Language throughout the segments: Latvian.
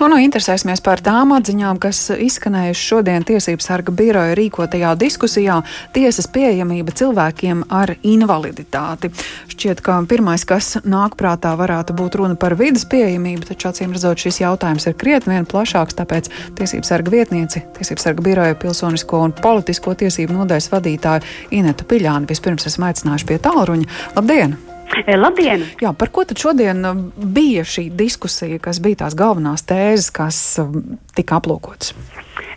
To nu interesēsimies par tām atziņām, kas izskanējušas šodien Tiesības sarga biroja rīkotajā diskusijā - tiesas pieejamība cilvēkiem ar invaliditāti. Šķiet, ka pirmais, kas nāk prātā, varētu būt runa par vidas pieejamību, taču acīm redzot, šis jautājums ir krietni vien plašāks, tāpēc Tiesības sarga vietnieci, Tiesības sarga biroja pilsonisko un politisko tiesību nodaļas vadītāju Inetu Piļānu vispirms esam aicinājuši pie tālruņa. Labdien! Labdien! Jā, par ko tad šodien uh, bija šī diskusija, kas bija tās galvenās tēzes, kas uh, tika aplūkotas?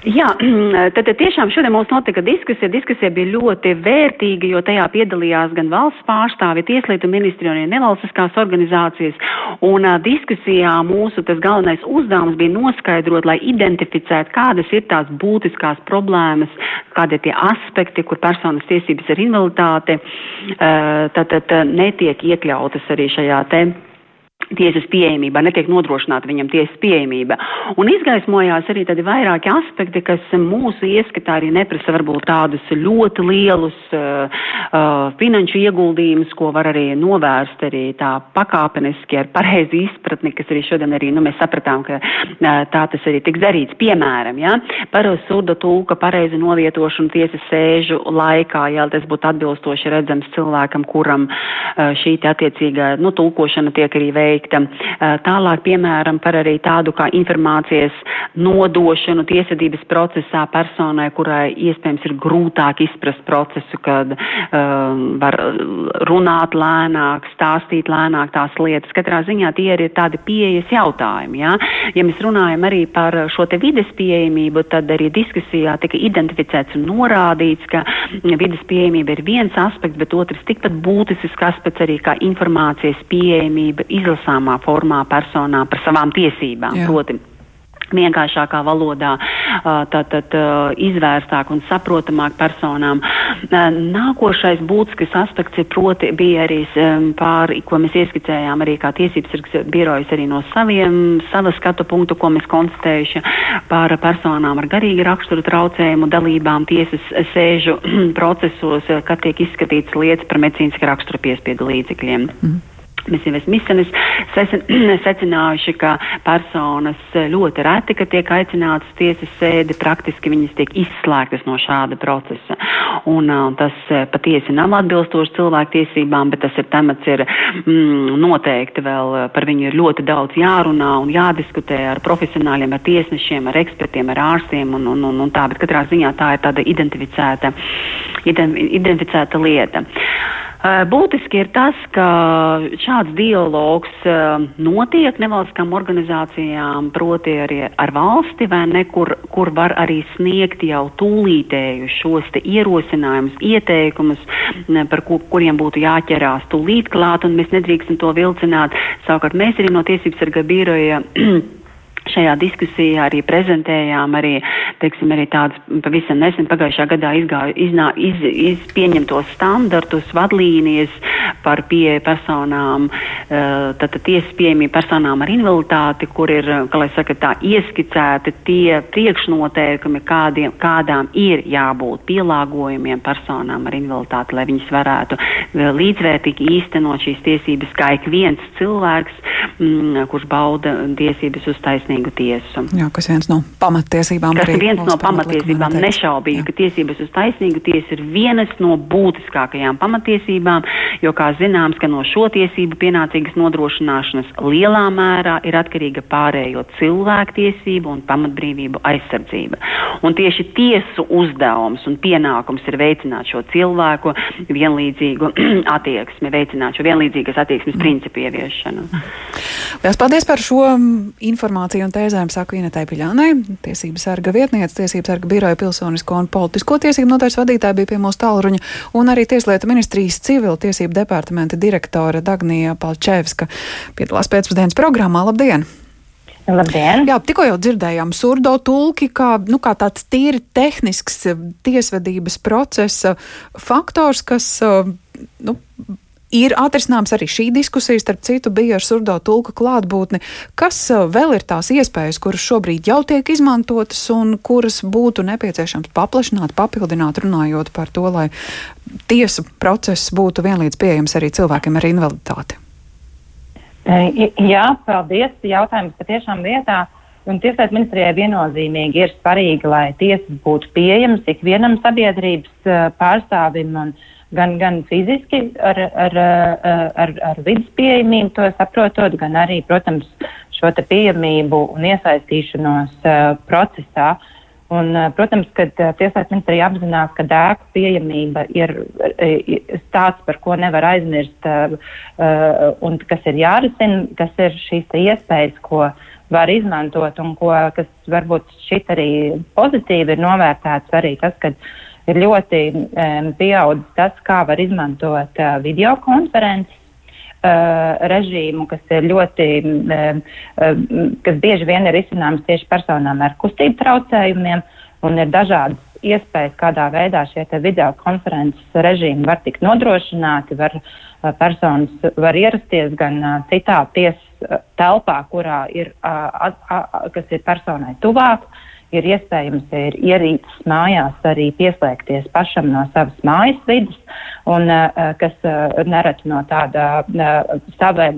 Jā, tad tiešām šodien mums notika diskusija. Diskusija bija ļoti vērtīga, jo tajā piedalījās gan valsts pārstāvi, tieslietu ministri un nevalstiskās organizācijas. Un uh, diskusijā mūsu tas galvenais uzdevums bija noskaidrot, lai identificētu, kādas ir tās būtiskās problēmas, kādi ir tie aspekti, kur personas tiesības ar invaliditāti uh, tad, tad netiek iekļautas arī šajā te tiesas pieejamībā, netiek nodrošināta viņam tiesas pieejamība. Un izgaismojās arī tādi vairāki aspekti, kas mūsu ieskatā arī neprasa varbūt tādus ļoti lielus uh, uh, finanšu ieguldījumus, ko var arī novērst arī tā pakāpeniski ar pareizi izpratni, kas arī šodien arī, nu, mēs sapratām, ka uh, tā tas arī tiks darīts. Piemēram, ja, par surda tulka pareizi novietošanu tiesas sēžu laikā, ja tas būtu atbilstoši redzams cilvēkam, kuram uh, šī attiecīgā, nu, tulkošana tiek arī veikta veikta. Tālāk, piemēram, par arī tādu kā informācijas nodošanu tiesvedības procesā personai, kurai iespējams ir grūtāk izprast procesu, kad uh, var runāt lēnāk, stāstīt lēnāk tās lietas. Katrā ziņā tie ir tādi pieejas jautājumi. Ja? ja mēs runājam arī par šo te vides pieejamību, tad arī diskusijā tika identificēts un norādīts, ka vides pieejamība ir viens aspekts, bet otrs tikpat būtisks aspekts arī kā informācijas pieejamība izlasīt izlasāmā formā personām par savām tiesībām. Jā. Proti, vienkāršākā valodā, tātad izvērstāk un saprotamāk personām. Nākošais būtisks aspekts ir proti bija arī pār, ko mēs ieskicējām arī kā tiesības sargs birojas arī no saviem, sava skatu punktu, ko mēs konstatējuši par personām ar garīgi raksturu traucējumu dalībām tiesas sēžu procesos, kad tiek izskatīts lietas par medicīniski rakstura piespiedu līdzekļiem. Mm. Mēs jau esam secinājuši, ka personas ļoti reti, tiek aicinātas tiesas sēdi, praktiski viņas tiek izslēgtas no šāda procesa. Un, un tas patiesi nav atbilstoši cilvēktiesībām, bet tas ir temats ir mm, noteikti vēl par viņu ir ļoti daudz jārunā un jādiskutē ar profesionāļiem, ar tiesnešiem, ar ekspertiem, ar ārstiem un, un, un, un tā, bet katrā ziņā tā ir tāda identificēta, identificēta lieta. Būtiski ir tas, ka šāds dialogs notiek nevalstiskām organizācijām, proti arī ar valsti, vai ne, kur, kur var arī sniegt jau tūlītēju šos ierosinājumus, ieteikumus, par kur, kuriem būtu jāķerās tūlīt klāt, un mēs nedrīkstam to vilcināt. Savukārt mēs arī no tiesības sarga biroja Šajā diskusijā arī prezentējām arī, teiksim, arī tādus pavisam nesen pagājušā gadā izgāju, iznā, iz, iz pieņemtos standartus, vadlīnijas par pieeja personām, tātad tiesas pieejamību personām ar invaliditāti, kur ir, kā lai saka, tā ieskicēti tie priekšnoteikumi, kādiem, kādām ir jābūt pielāgojumiem personām ar invaliditāti, lai viņas varētu līdzvērtīgi īstenot šīs tiesības kā ik viens cilvēks, mm, kurš bauda tiesības uz taisnīgu tiesu. Jā, kas viens no pamatiesībām. Tas ir viens no pamatiesībām. Nešaubīgi, ka tiesības uz taisnīgu tiesu ir vienas no būtiskākajām pamatiesībām, jo, kā zināms, ka no šo tiesību pienācīgas nodrošināšanas lielā mērā ir atkarīga pārējo cilvēktiesību un pamatbrīvību aizsardzība. Un tieši tiesu uzdevums un pienākums ir veicināt šo cilvēku vienlīdzīgu attieksmi, veicināt šo vienlīdzīgas attieksmes principu ieviešanu. Lielas paldies par šo informāciju un tēzēm saka Inetai Piļānai, tiesības sarga vietniece, tiesības sarga biroja pilsonisko un politisko tiesību nodaļas vadītāja bija pie mūsu tālruņa, un arī Tieslietu ministrijas civil tiesību departamenta direktore Dagnija Palčevska piedalās pēcpusdienas programmā. Labdien! Labdien! Jā, tikko jau dzirdējām surdo tulki kā, nu, kā tāds tīri tehnisks tiesvedības procesa faktors, kas, nu, ir atrisināms arī šī diskusija, starp citu, bija ar surdo tulka klātbūtni. Kas uh, vēl ir tās iespējas, kuras šobrīd jau tiek izmantotas un kuras būtu nepieciešams paplašināt, papildināt, runājot par to, lai tiesu process būtu vienlīdz pieejams arī cilvēkiem ar invaliditāti? Jā, paldies. Jautājums patiešām vietā. Un Tieslietu ministrijai viennozīmīgi ir svarīgi, lai tiesas būtu pieejamas ikvienam sabiedrības uh, pārstāvim, un, gan, gan fiziski ar, ar, uh, ar, ar vidas pieejamību, to saprotot, gan arī, protams, šo pieejamību un iesaistīšanos uh, procesā. Uh, Un, eh, protams, ka eh, Tieslietu ministrija apzinās, ka ēku pieejamība ir tāds, par ko nevar aizmirst eh, un kas ir jārisina, kas ir šīs iespējas, ko var izmantot un ko, kas varbūt šit arī pozitīvi ir novērtēts arī tas, ka ir ļoti um, pieaudzis tas, kā var izmantot uh, videokonferences Uh, režīmu, kas ir ļoti, uh, uh, kas bieži vien ir izcināms tieši personām ar kustību traucējumiem, un ir dažādas iespējas, kādā veidā šie video konferences režīmi var tikt nodrošināti, var personas var ierasties gan citā tiesas telpā, kurā ir, kas ir personai tuvāk, ir iespējams ir ierīces mājās arī pieslēgties pašam no savas mājas vidas, un uh, kas uh, nereti no tāda sava,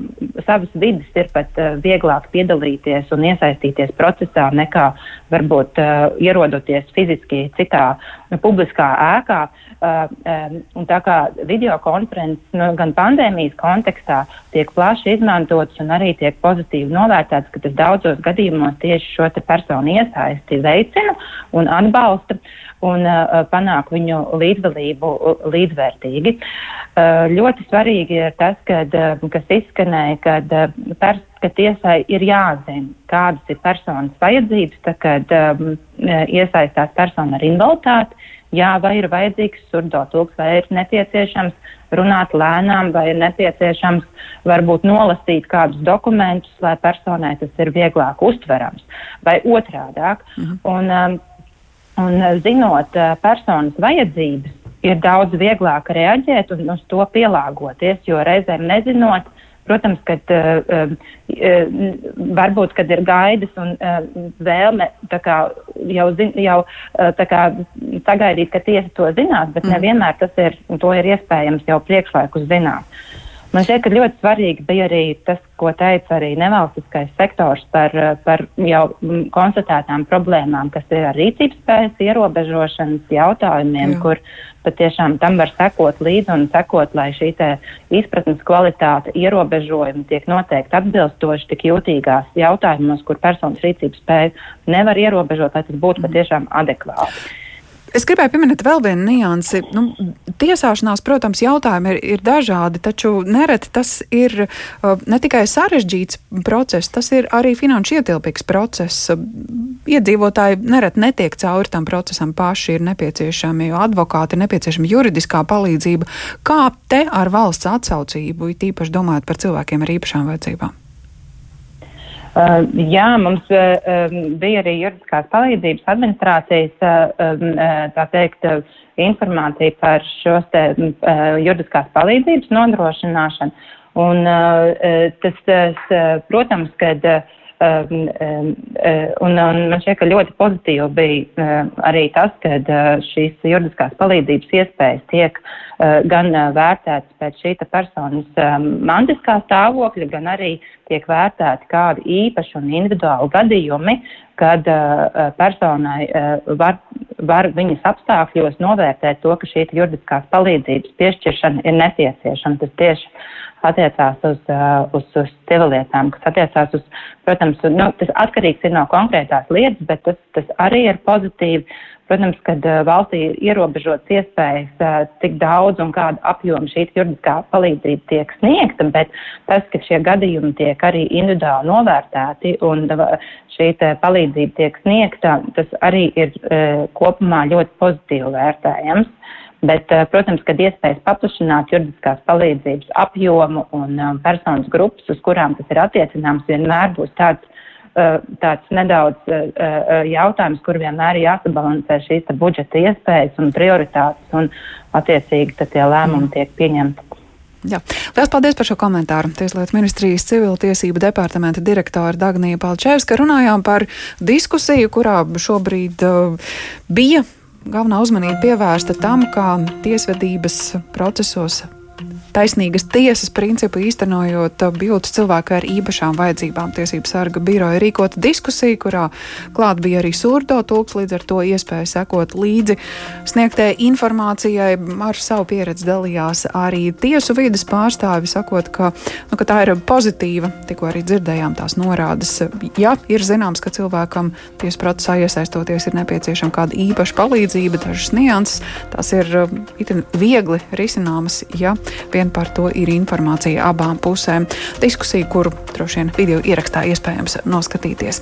savas vidas ir pat vieglāk piedalīties un iesaistīties procesā nekā varbūt ierodoties fiziski citā publiskā ēkā. Un tā kā videokonferences nu, gan pandēmijas kontekstā tiek plaši izmantotas un arī tiek pozitīvi novērtēts, ka tas daudzos gadījumos tieši šo personu iesaisti veicina un atbalsta un uh, panāk viņu līdzdalību līdzvērtīgi. Uh, ļoti svarīgi ir tas, kad, uh, kas izskanēja, kad, uh, pers, ka tiesai ir jāzina, kādas ir personas vajadzības, tad, kad um, iesaistās persona ar invaliditāti. Jā, vai ir vajadzīgs surdotulks, vai ir nepieciešams runāt lēnām, vai ir nepieciešams varbūt nolasīt kādus dokumentus, lai personai tas ir vieglāk uztverams, vai otrādāk. Mhm. Un, um, Un eh, zinot eh, personas vajadzības, ir daudz vieglāk reaģēt un uz to pielāgoties, jo reizēm nezinot, protams, ka uh, uh, varbūt, kad ir gaidas un uh, vēlme kā, jau, zin, jau kā, sagaidīt, ka tiesa to zinās, bet mm. nevienmēr tas ir, to ir iespējams jau priekšlaikus zināt. Man šķiet, ka ļoti svarīgi bija arī tas, ko teica arī nevalstiskais sektors par, par jau konstatētām problēmām, kas ir ar rīcības spējas ierobežošanas jautājumiem, Jā. kur patiešām tam var sekot līdzi un sekot, lai šī izpratnes kvalitāte ierobežojumi tiek noteikti atbilstoši tik jūtīgās jautājumos, kur personas rīcības spēju nevar ierobežot, lai tas būtu mm. patiešām adekvāti. Es gribēju pieminēt vēl vienu niansi. Nu, tiesāšanās, protams, jautājumi ir, ir dažādi, taču nereti tas ir uh, ne tikai sarežģīts process, tas ir arī finanšu ietilpīgs process. Iedzīvotāji nereti netiek cauri tam procesam paši, ir nepieciešami advokāti, ir nepieciešama juridiskā palīdzība. Kā te ar valsts atsaucību, it īpaši domājot par cilvēkiem ar īpašām vajadzībām? Uh, jā, mums uh, bija arī juridiskās palīdzības administrācijas, uh, tā teikt, informācija par šos te juridiskās palīdzības nodrošināšanu. Un tas, tas, protams, kad un, un man šķiet, ka ļoti pozitīvi bija arī tas, ka šīs juridiskās palīdzības iespējas tiek gan vērtētas pēc šī personas mantiskā stāvokļa, gan arī tiek vērtēti kādi īpaši un individuāli gadījumi, kad personai var, var viņas apstākļos novērtēt to, ka šī juridiskās palīdzības piešķiršana ir nepieciešama. Tas tieši attiecās uz, uh, uz, uz civilietām, kas attiecās uz, protams, nu, tas atkarīgs ir no konkrētās lietas, bet tas, tas arī ir pozitīvi. Protams, kad uh, valstī ir ierobežotas iespējas, cik daudz un kāda apjoma šī juridiskā palīdzība tiek sniegta, bet tas, ka šie gadījumi tiek arī individuāli novērtēti un šī palīdzība tiek sniegta, tas arī ir kopumā ļoti pozitīvi vērtējams. Bet, eh, protams, kad iespējas paplašināt juridiskās palīdzības apjomu un personas grupas, uz kurām tas ir attiecināms, vienmēr būs tāds, tāds nedaudz uh, uh, jautājums, kur vienmēr ir jāsabalansē šīs budžeta iespējas un prioritātes, un attiecīgi tie lēmumi tiek pieņemti. Jā. Lielas paldies par šo komentāru. Tieslietu ministrijas civiltiesību departamenta direktora Dagnija Palčēvska runājām par diskusiju, kurā šobrīd uh, bija galvenā uzmanība pievērsta tam, kā tiesvedības procesos taisnīgas tiesas principu īstenojot bildes cilvēku ar īpašām vajadzībām. Tiesības sarga biroja rīkota diskusija, kurā klāt bija arī surdo tulks, līdz ar to iespēja sekot līdzi sniegtē informācijai. Ar savu pieredzi dalījās arī tiesu vidas pārstāvi, sakot, ka, nu, ka tā ir pozitīva. Tikko arī dzirdējām tās norādes. Ja ir zināms, ka cilvēkam tiesu procesā iesaistoties ir nepieciešama kāda īpaša palīdzība, dažas nianses, tās ir itin viegli risināmas, ja vien par to ir informācija abām pusēm. Diskusija, kuru droši vien video ierakstā iespējams noskatīties.